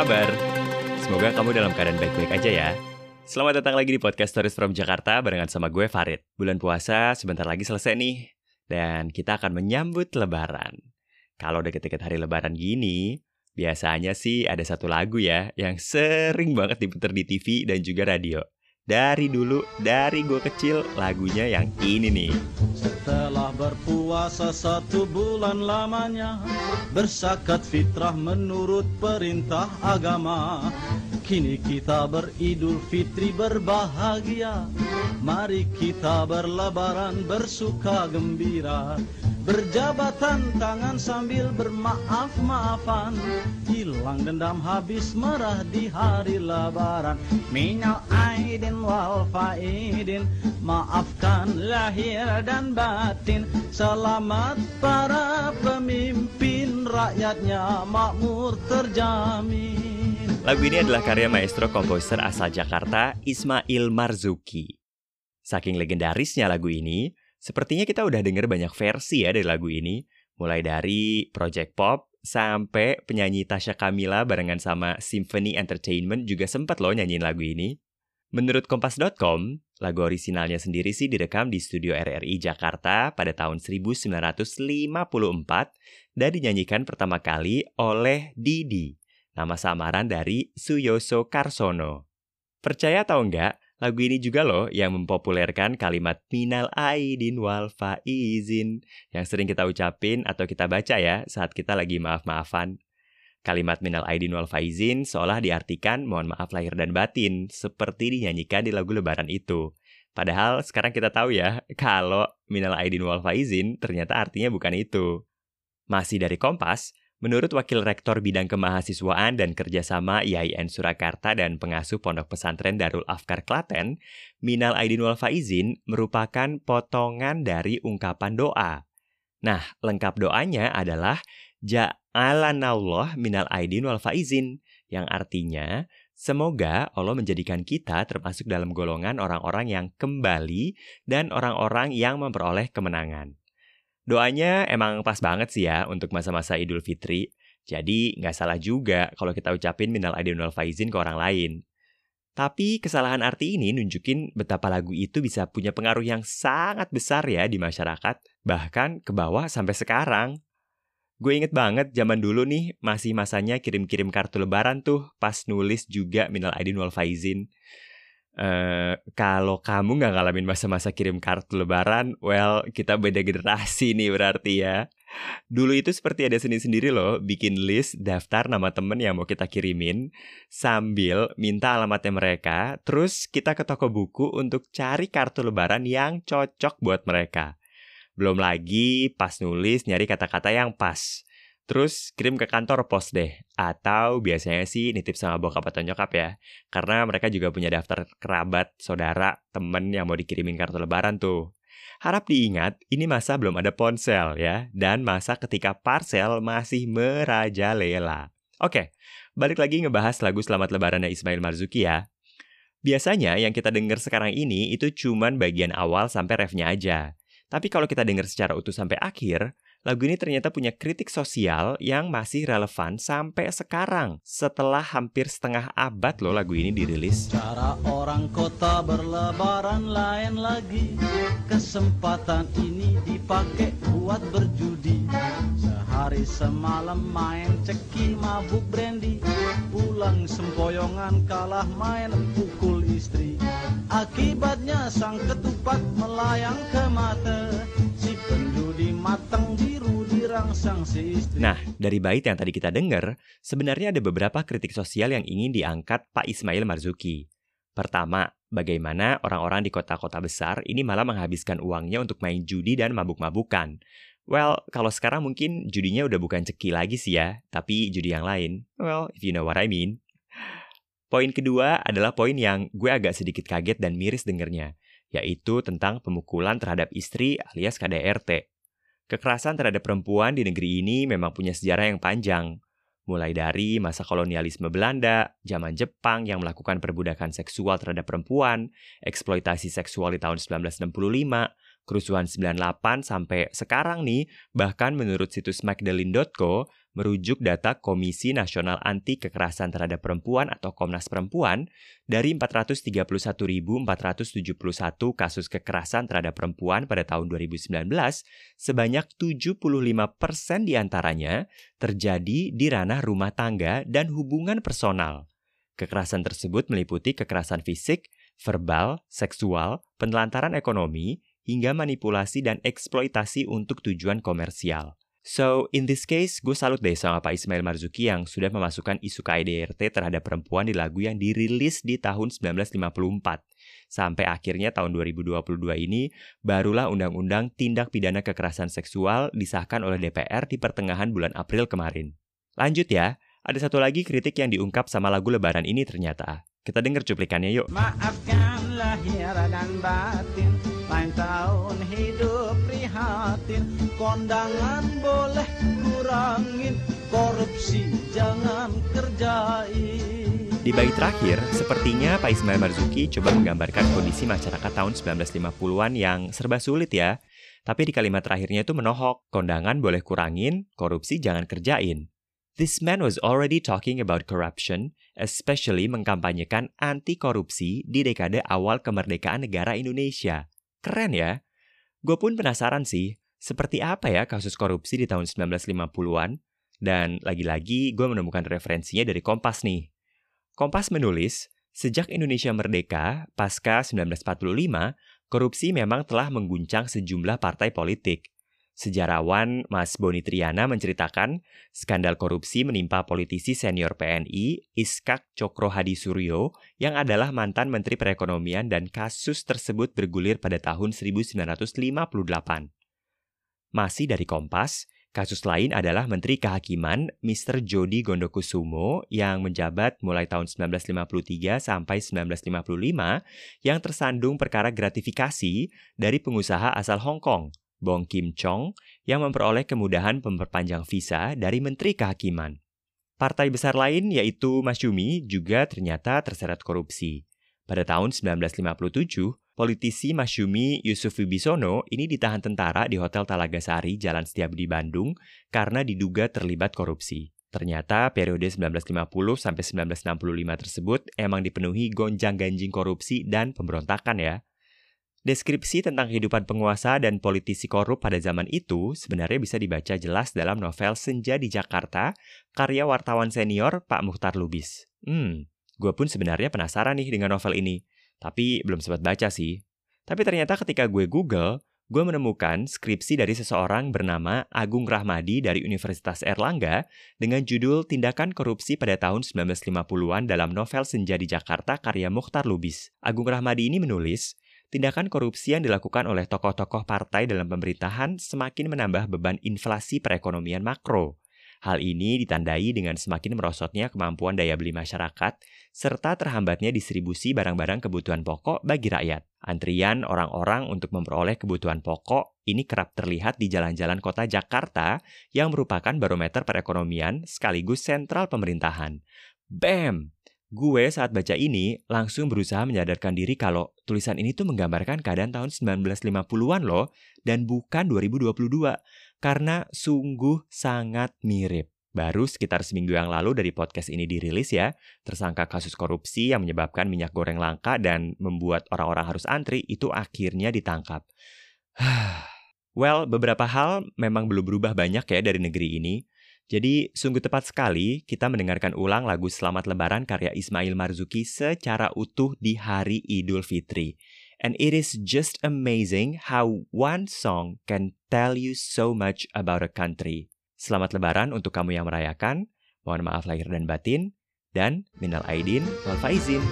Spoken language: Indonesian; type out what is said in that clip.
Kabar? Semoga kamu dalam keadaan baik-baik aja ya. Selamat datang lagi di podcast Stories from Jakarta barengan sama gue Farid. Bulan puasa sebentar lagi selesai nih. Dan kita akan menyambut lebaran. Kalau deket-deket hari lebaran gini, biasanya sih ada satu lagu ya yang sering banget diputar di TV dan juga radio. Dari dulu, dari gue kecil, lagunya yang ini nih. Setelah berpuasa satu bulan lamanya Bersakat fitrah menurut perintah agama Kini kita beridul fitri berbahagia. Mari kita berlebaran bersuka gembira. Berjabatan tangan sambil bermaaf-maafan. Hilang dendam habis marah di hari lebaran. Minal aidin wal faidin. Maafkan lahir dan batin. Selamat para pemimpin. Rakyatnya makmur terjamin Lagu ini adalah karya maestro komposer asal Jakarta, Ismail Marzuki. Saking legendarisnya lagu ini, sepertinya kita udah denger banyak versi ya dari lagu ini, mulai dari Project Pop sampai penyanyi Tasya Kamila barengan sama Symphony Entertainment juga sempat loh nyanyiin lagu ini. Menurut Kompas.com, lagu orisinalnya sendiri sih direkam di studio RRI Jakarta pada tahun 1954 dan dinyanyikan pertama kali oleh Didi, nama samaran dari Suyoso Karsono. Percaya atau enggak, lagu ini juga loh yang mempopulerkan kalimat minal aidin wal faizin yang sering kita ucapin atau kita baca ya saat kita lagi maaf-maafan. Kalimat minal aidin wal faizin seolah diartikan mohon maaf lahir dan batin seperti dinyanyikan di lagu lebaran itu. Padahal sekarang kita tahu ya kalau minal aidin wal faizin ternyata artinya bukan itu. Masih dari Kompas, Menurut Wakil Rektor Bidang Kemahasiswaan dan Kerjasama IAIN Surakarta dan pengasuh Pondok Pesantren Darul Afkar Klaten, Minal Aidin wal Faizin merupakan potongan dari ungkapan doa. Nah, lengkap doanya adalah Ja'alanallah minal aidin wal faizin, yang artinya Semoga Allah menjadikan kita termasuk dalam golongan orang-orang yang kembali dan orang-orang yang memperoleh kemenangan. Doanya emang pas banget sih ya untuk masa-masa Idul Fitri. Jadi nggak salah juga kalau kita ucapin minal aidin wal faizin ke orang lain. Tapi kesalahan arti ini nunjukin betapa lagu itu bisa punya pengaruh yang sangat besar ya di masyarakat, bahkan ke bawah sampai sekarang. Gue inget banget zaman dulu nih masih masanya kirim-kirim kartu lebaran tuh pas nulis juga minal aidin wal faizin. Eh, kalau kamu nggak ngalamin masa-masa kirim kartu lebaran, well, kita beda generasi nih berarti ya. Dulu itu seperti ada seni sendiri loh, bikin list daftar nama temen yang mau kita kirimin, sambil minta alamatnya mereka, terus kita ke toko buku untuk cari kartu lebaran yang cocok buat mereka. Belum lagi pas nulis nyari kata-kata yang pas. Terus kirim ke kantor pos deh. Atau biasanya sih nitip sama bokap atau nyokap ya. Karena mereka juga punya daftar kerabat, saudara, temen yang mau dikirimin kartu lebaran tuh. Harap diingat, ini masa belum ada ponsel ya. Dan masa ketika parsel masih merajalela. Oke, balik lagi ngebahas lagu Selamat Lebarannya Ismail Marzuki ya. Biasanya yang kita dengar sekarang ini itu cuman bagian awal sampai refnya aja. Tapi kalau kita dengar secara utuh sampai akhir, lagu ini ternyata punya kritik sosial yang masih relevan sampai sekarang. Setelah hampir setengah abad loh lagu ini dirilis. Cara orang kota berlebaran lain lagi Kesempatan ini dipakai buat berjudi Sehari semalam main ceki mabuk brandy Pulang sempoyongan kalah main pukul istri Akibatnya sang ketupat melayang ke mata Si penjudi matang Nah, dari bait yang tadi kita dengar, sebenarnya ada beberapa kritik sosial yang ingin diangkat Pak Ismail Marzuki. Pertama, bagaimana orang-orang di kota-kota besar ini malah menghabiskan uangnya untuk main judi dan mabuk-mabukan. Well, kalau sekarang mungkin judinya udah bukan ceki lagi sih ya, tapi judi yang lain. Well, if you know what I mean. Poin kedua adalah poin yang gue agak sedikit kaget dan miris dengernya, yaitu tentang pemukulan terhadap istri alias KDRT. Kekerasan terhadap perempuan di negeri ini memang punya sejarah yang panjang. mulai dari masa kolonialisme Belanda, zaman Jepang yang melakukan perbudakan seksual terhadap perempuan, eksploitasi seksual di tahun 1965, kerusuhan 98 sampai sekarang nih, bahkan menurut situs magdalene.co, merujuk data Komisi Nasional Anti Kekerasan Terhadap Perempuan atau Komnas Perempuan, dari 431.471 kasus kekerasan terhadap perempuan pada tahun 2019, sebanyak 75% di antaranya terjadi di ranah rumah tangga dan hubungan personal. Kekerasan tersebut meliputi kekerasan fisik, verbal, seksual, penelantaran ekonomi, hingga manipulasi dan eksploitasi untuk tujuan komersial. So, in this case, gue salut deh sama Pak Ismail Marzuki yang sudah memasukkan isu KIDRT terhadap perempuan di lagu yang dirilis di tahun 1954. Sampai akhirnya tahun 2022 ini, barulah Undang-Undang Tindak Pidana Kekerasan Seksual disahkan oleh DPR di pertengahan bulan April kemarin. Lanjut ya, ada satu lagi kritik yang diungkap sama lagu lebaran ini ternyata. Kita denger cuplikannya yuk. Maafkan lahir dan batin Lain tahun hidup prihatin Kondangan boleh kurangin Korupsi jangan kerjain Di bait terakhir, sepertinya Pak Ismail Marzuki coba menggambarkan kondisi masyarakat tahun 1950-an yang serba sulit ya. Tapi di kalimat terakhirnya itu menohok, kondangan boleh kurangin, korupsi jangan kerjain. This man was already talking about corruption, especially mengkampanyekan anti korupsi di dekade awal kemerdekaan negara Indonesia. Keren ya? Gue pun penasaran sih, seperti apa ya kasus korupsi di tahun 1950-an? Dan lagi-lagi gue menemukan referensinya dari Kompas nih. Kompas menulis, sejak Indonesia merdeka, pasca 1945, korupsi memang telah mengguncang sejumlah partai politik. Sejarawan Mas Boni Triana menceritakan, skandal korupsi menimpa politisi senior PNI, Iskak Cokro Hadi Suryo, yang adalah mantan Menteri Perekonomian dan kasus tersebut bergulir pada tahun 1958. Masih dari Kompas, kasus lain adalah Menteri Kehakiman Mr. Jody Gondokusumo yang menjabat mulai tahun 1953 sampai 1955 yang tersandung perkara gratifikasi dari pengusaha asal Hong Kong Bong Kim Chong yang memperoleh kemudahan memperpanjang visa dari Menteri Kehakiman. Partai besar lain yaitu Masyumi juga ternyata terseret korupsi. Pada tahun 1957, politisi Masyumi Yusuf Wibisono ini ditahan tentara di Hotel Talagasari, Jalan Setiabudi, Bandung karena diduga terlibat korupsi. Ternyata periode 1950 sampai 1965 tersebut emang dipenuhi gonjang-ganjing korupsi dan pemberontakan ya. Deskripsi tentang kehidupan penguasa dan politisi korup pada zaman itu sebenarnya bisa dibaca jelas dalam novel Senja di Jakarta, karya wartawan senior Pak Muhtar Lubis. Hmm, gue pun sebenarnya penasaran nih dengan novel ini, tapi belum sempat baca sih. Tapi ternyata ketika gue Google, gue menemukan skripsi dari seseorang bernama Agung Rahmadi dari Universitas Erlangga dengan judul Tindakan Korupsi pada tahun 1950-an dalam novel Senja di Jakarta karya Muhtar Lubis. Agung Rahmadi ini menulis, tindakan korupsi yang dilakukan oleh tokoh-tokoh partai dalam pemerintahan semakin menambah beban inflasi perekonomian makro. Hal ini ditandai dengan semakin merosotnya kemampuan daya beli masyarakat, serta terhambatnya distribusi barang-barang kebutuhan pokok bagi rakyat. Antrian orang-orang untuk memperoleh kebutuhan pokok ini kerap terlihat di jalan-jalan kota Jakarta yang merupakan barometer perekonomian sekaligus sentral pemerintahan. BAM! Gue saat baca ini langsung berusaha menyadarkan diri kalau tulisan ini tuh menggambarkan keadaan tahun 1950-an loh dan bukan 2022 karena sungguh sangat mirip. Baru sekitar seminggu yang lalu dari podcast ini dirilis ya, tersangka kasus korupsi yang menyebabkan minyak goreng langka dan membuat orang-orang harus antri itu akhirnya ditangkap. well, beberapa hal memang belum berubah banyak ya dari negeri ini. Jadi, sungguh tepat sekali kita mendengarkan ulang lagu Selamat Lebaran karya Ismail Marzuki secara utuh di hari Idul Fitri. And it is just amazing how one song can tell you so much about a country. Selamat Lebaran untuk kamu yang merayakan. Mohon maaf lahir dan batin. Dan minal aidin wal faizin.